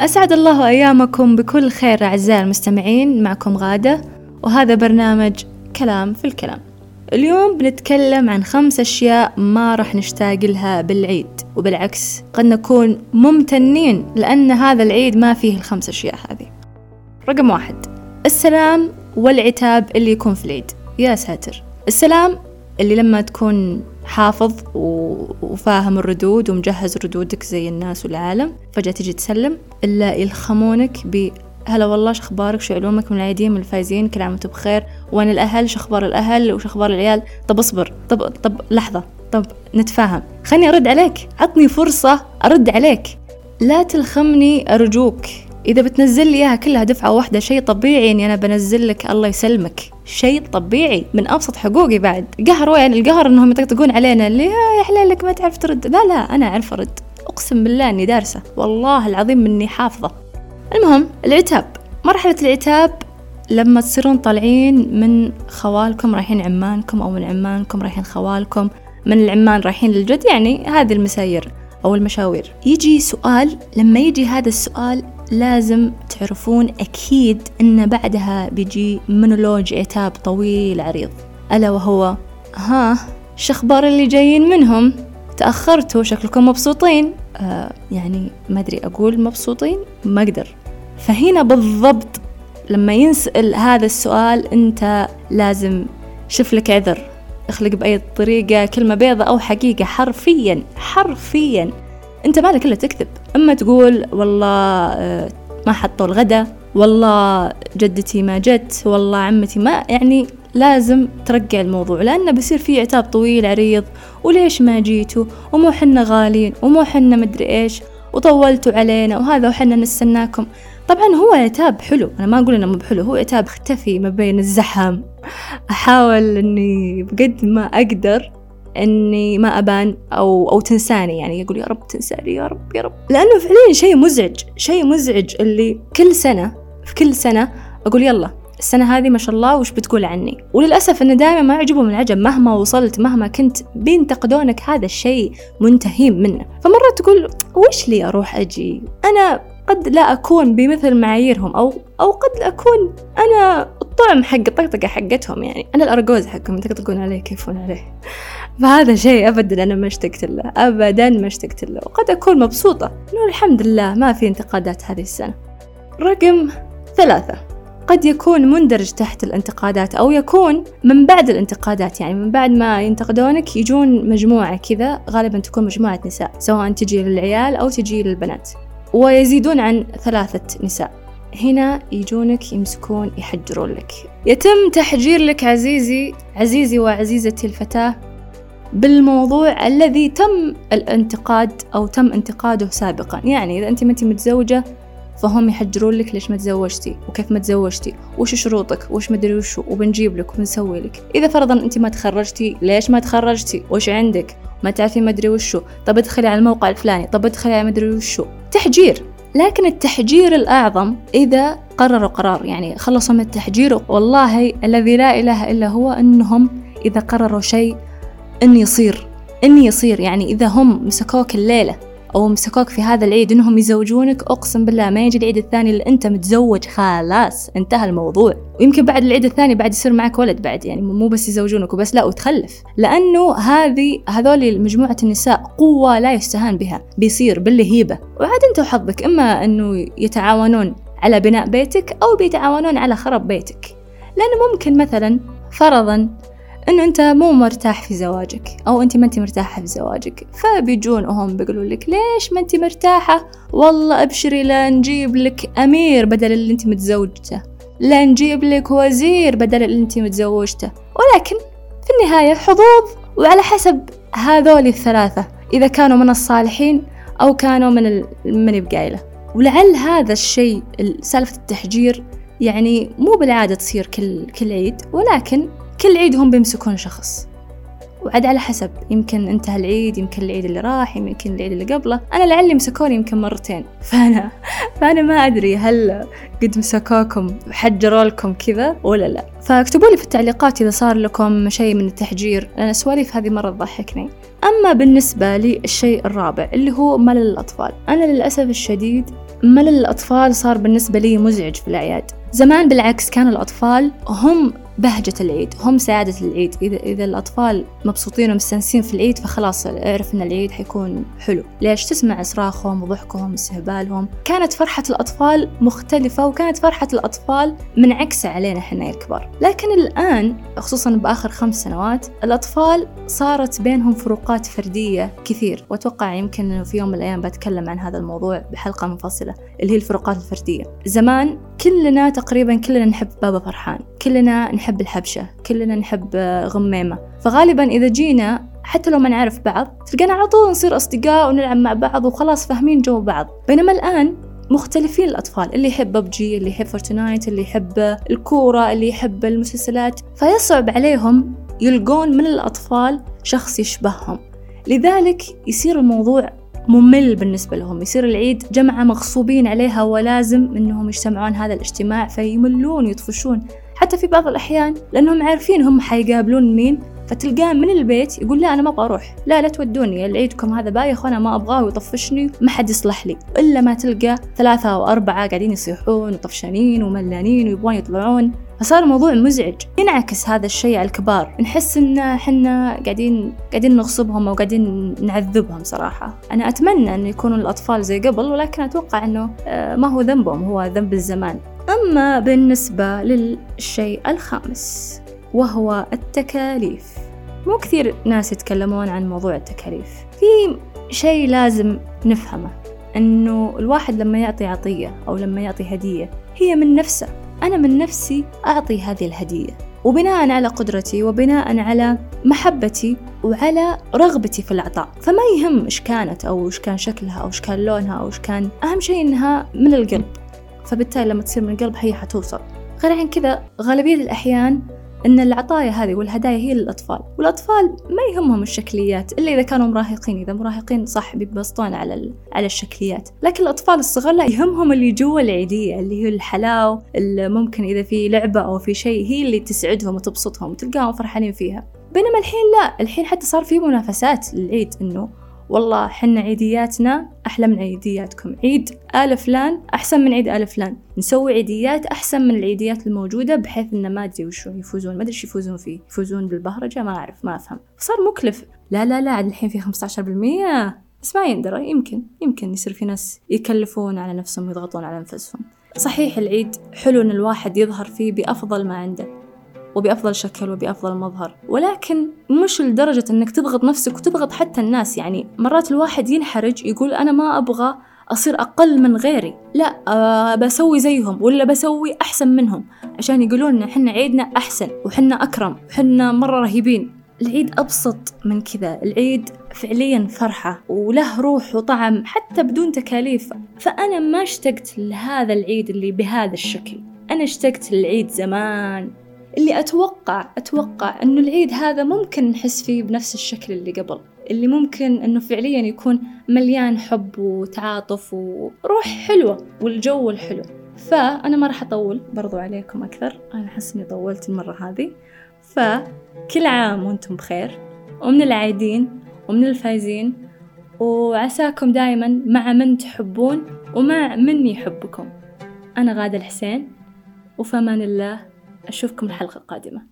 أسعد الله أيامكم بكل خير أعزائي المستمعين معكم غادة وهذا برنامج كلام في الكلام. اليوم بنتكلم عن خمس أشياء ما راح نشتاق لها بالعيد وبالعكس قد نكون ممتنين لأن هذا العيد ما فيه الخمس أشياء هذه. رقم واحد السلام والعتاب اللي يكون في العيد. يا ساتر. السلام اللي لما تكون حافظ وفاهم الردود ومجهز ردودك زي الناس والعالم فجأة تجي تسلم إلا يلخمونك ب هلا والله شو أخبارك؟ شو علومك؟ من العيدين من الفايزين كل عام وأنتم بخير. وين الأهل؟ شو أخبار الأهل؟ وش أخبار العيال؟ طب اصبر. طب طب لحظة. طب نتفاهم. خلني أرد عليك. عطني فرصة أرد عليك. لا تلخمني أرجوك. إذا بتنزل لي إياها كلها دفعة واحدة شيء طبيعي إني أنا بنزل لك الله يسلمك. شيء طبيعي من أبسط حقوقي بعد. قهر وين؟ القهر إنهم يطقطقون علينا. اللي يا حلالك ما تعرف ترد. لا لا أنا أعرف أرد. أقسم بالله إني دارسة. والله العظيم إني حافظة. المهم العتاب. مرحلة العتاب لما تصيرون طالعين من خوالكم رايحين عمانكم أو من عمانكم رايحين خوالكم من العمان رايحين للجد يعني هذه المساير أو المشاوير. يجي سؤال لما يجي هذا السؤال لازم تعرفون أكيد أن بعدها بيجي مونولوج عتاب طويل عريض. ألا وهو؟ ها شخبار اللي جايين منهم. تأخرتوا شكلكم مبسوطين. آه يعني ما أدري أقول مبسوطين؟ ما أقدر. فهنا بالضبط لما ينسأل هذا السؤال أنت لازم شوف لك عذر. اخلق بأي طريقة كلمة بيضة أو حقيقة حرفيا حرفيا. أنت مالك إلا تكذب. أما تقول والله آه، ما حطوا الغدا والله جدتي ما جت والله عمتي ما يعني لازم ترجع الموضوع لأنه بصير فيه عتاب طويل عريض وليش ما جيتوا؟ ومو حنا غالين ومو حنا مدري إيش وطولتوا علينا وهذا وحنا نستناكم. طبعا هو عتاب حلو أنا ما أقول إنه مو بحلو هو عتاب اختفي ما بين الزحم. أحاول إني بقد ما أقدر إني ما أبان أو أو تنساني. يعني يقول يا رب تنساني يا رب يا رب. لأنه فعليا شيء مزعج شيء مزعج اللي كل سنة في كل سنة أقول يلا السنة هذه ما شاء الله وش بتقول عني؟ وللأسف أنه دائما ما يعجبهم العجب مهما وصلت مهما كنت بينتقدونك هذا الشيء منتهين منه. فمرة تقول وش لي أروح أجي؟ أنا قد لا أكون بمثل معاييرهم أو أو قد أكون. أنا الطعم حق الطقطقة حقتهم يعني. أنا الأرجوز حقهم يطقطقون عليه كيفون عليه؟ فهذا شيء أبدا أنا ما اشتقت له أبدا ما اشتقت له. وقد أكون مبسوطة. إنه الحمد لله ما في انتقادات هذه السنة. رقم ثلاثة. قد يكون مندرج تحت الانتقادات أو يكون من بعد الانتقادات. يعني من بعد ما ينتقدونك يجون مجموعة كذا غالبا تكون مجموعة نساء سواء تجي للعيال أو تجي للبنات. ويزيدون عن ثلاثة نساء. هنا يجونك يمسكون يحجرون لك. يتم تحجير لك عزيزي عزيزي وعزيزتي الفتاة بالموضوع الذي تم الانتقاد أو تم انتقاده سابقا. يعني إذا أنت ما أنت متزوجة فهم يحجرون لك ليش ما تزوجتي وكيف ما تزوجتي وش شروطك وش مدري وشو وبنجيب لك وبنسوي لك. إذا فرضا أنت ما تخرجتي ليش ما تخرجتي؟ وش عندك؟ ما تعرفي مدري وشو. طب ادخلي على الموقع الفلاني. طب ادخلي على مدري وشو. تحجير. لكن التحجير الأعظم إذا قرروا قرار. يعني خلصوا من التحجير. والله الذي لا إله إلا هو أنهم إذا قرروا شيء إن يصير. إن يصير. يعني إذا هم مسكوك الليلة. أو مسكوك في هذا العيد إنهم يزوجونك. أقسم بالله ما يجي العيد الثاني اللي أنت متزوج. خلاص انتهى الموضوع. ويمكن بعد العيد الثاني بعد يصير معك ولد بعد يعني مو بس يزوجونك وبس لا وتخلف. لأنه هذه هذول مجموعة النساء قوة لا يستهان بها بيصير باللي هيبة وعاد أنت وحظك إما أنه يتعاونون على بناء بيتك أو بيتعاونون على خرب بيتك. لأنه ممكن مثلا فرضا إنه أنت مو مرتاح في زواجك أو أنت ما أنت مرتاحة في زواجك. فبيجون هم بيقولوا لك ليش ما أنت مرتاحة؟ والله أبشري لا نجيب لك أمير بدل اللي أنت متزوجته. لا نجيب لك وزير بدل اللي أنت متزوجته. ولكن في النهاية حظوظ وعلى حسب هذول الثلاثة إذا كانوا من الصالحين أو كانوا من من بقايله ولعل هذا الشيء سالفة التحجير يعني مو بالعادة تصير كل كل عيد ولكن كل عيد هم بيمسكون شخص. وعاد على حسب يمكن انتهى العيد يمكن العيد اللي راح يمكن العيد اللي قبله. أنا لعلي مسكوني يمكن مرتين. فأنا فأنا ما أدري هل قد مسكوكم حجروا لكم كذا ولا لا. فاكتبوا لي في التعليقات إذا صار لكم شيء من التحجير لأن السواليف هذه مرة تضحكني. أما بالنسبة للشيء الرابع اللي هو ملل الأطفال. أنا للأسف الشديد ملل الأطفال صار بالنسبة لي مزعج في الأعياد. زمان بالعكس كانوا الأطفال هم بهجة العيد هم سعادة العيد. إذا, إذا الأطفال مبسوطين ومستانسين في العيد فخلاص اعرف إن العيد حيكون حلو. ليش؟ تسمع صراخهم وضحكهم واستهبالهم. كانت فرحة الأطفال مختلفة وكانت فرحة الأطفال منعكسة علينا إحنا الكبار. لكن الآن خصوصا بآخر خمس سنوات الأطفال صارت بينهم فروقات فردية كثير. وأتوقع يمكن في يوم من الأيام بتكلم عن هذا الموضوع بحلقة منفصلة اللي هي الفروقات الفردية. زمان كلنا تقريبا كلنا نحب بابا فرحان كلنا نحب الحبشة كلنا نحب غميمة. فغالبا إذا جينا حتى لو ما نعرف بعض تلقانا على طول نصير أصدقاء ونلعب مع بعض وخلاص فاهمين جو بعض. بينما الآن مختلفين الأطفال اللي يحب ببجي اللي يحب Fortnite اللي يحب الكورة اللي يحب المسلسلات. فيصعب عليهم يلقون من الأطفال شخص يشبههم. لذلك يصير الموضوع ممل بالنسبة لهم. يصير العيد جمعة مغصوبين عليها ولازم إنهم يجتمعون هذا الاجتماع فيملون يطفشون. حتى في بعض الأحيان لأنهم عارفين هم حيقابلون مين فتلقاه من البيت يقول لا أنا ما أبغى أروح. لا لا تودوني العيدكم هذا بايخ وأنا ما أبغاه ويطفشني. ما حد يصلح لي. إلا ما تلقى ثلاثة أو أربعة قاعدين يصيحون وطفشانين وملانين ويبغون يطلعون. فصار الموضوع مزعج. ينعكس هذا الشيء على الكبار. نحس إن حنا قاعدين قاعدين نغصبهم أو قاعدين نعذبهم صراحة. أنا أتمنى أن يكونوا الأطفال زي قبل ولكن أتوقع إنه آه، ما هو ذنبهم هو ذنب الزمان. أما بالنسبة للشيء الخامس. وهو التكاليف. مو كثير ناس يتكلمون عن موضوع التكاليف. في شيء لازم نفهمه إنه الواحد لما يعطي عطية أو لما يعطي هدية هي من نفسه. أنا من نفسي أعطي هذه الهدية. وبناء على قدرتي وبناء على محبتي وعلى رغبتي في العطاء فما يهم إيش كانت أو إيش كان شكلها أو إيش كان لونها أو إيش كان أهم شيء إنها من القلب. فبالتالي لما تصير من القلب هي حتوصل. غير عن كذا غالبية الأحيان أن العطايا هذه والهدايا هي للأطفال والأطفال ما يهمهم الشكليات إلا إذا كانوا مراهقين إذا مراهقين صح بيتبسطون على على الشكليات لكن الأطفال الصغار لا يهمهم اللي جوا العيدية اللي هي الحلاوة اللي ممكن إذا في لعبة أو في شيء هي اللي تسعدهم وتبسطهم وتلقاهم فرحانين فيها. بينما الحين لا الحين حتى صار في منافسات للعيد إنه والله حنا عيدياتنا أحلى من عيدياتكم. عيد آل فلان أحسن من عيد آل فلان. نسوي عيديات أحسن من العيديات الموجودة بحيث إنه ما أدري وشو يفوزون. ما أدري إيش يفوزون فيه يفوزون بالبهرجة؟ ما أعرف ما أفهم. صار مكلف. لا لا لا الحين في 15% بس ما يندرى. يمكن يمكن يصير في ناس يكلفون على نفسهم ويضغطون على أنفسهم. صحيح العيد حلو إن الواحد يظهر فيه بأفضل ما عنده. وبأفضل شكل وبأفضل مظهر. ولكن مش لدرجة أنك تضغط نفسك وتضغط حتى الناس. يعني مرات الواحد ينحرج يقول أنا ما أبغى أصير أقل من غيري. لا أه بسوي زيهم ولا بسوي أحسن منهم. عشان يقولون إن حنا عيدنا أحسن وحنا أكرم وحنا مرة رهيبين. العيد أبسط من كذا. العيد فعليا فرحة وله روح وطعم حتى بدون تكاليف. فأنا ما اشتقت لهذا العيد اللي بهذا الشكل. أنا اشتقت للعيد زمان. اللي أتوقع أتوقع أنه العيد هذا ممكن نحس فيه بنفس الشكل اللي قبل اللي ممكن أنه فعليا يكون مليان حب وتعاطف وروح حلوة والجو الحلو. فأنا ما راح أطول برضو عليكم أكثر أنا أحس إني طولت المرة هذه. فكل عام وأنتم بخير ومن العايدين ومن الفايزين وعساكم دائما مع من تحبون ومع من يحبكم. أنا غادة الحسين وفمان الله أشوفكم الحلقة القادمة.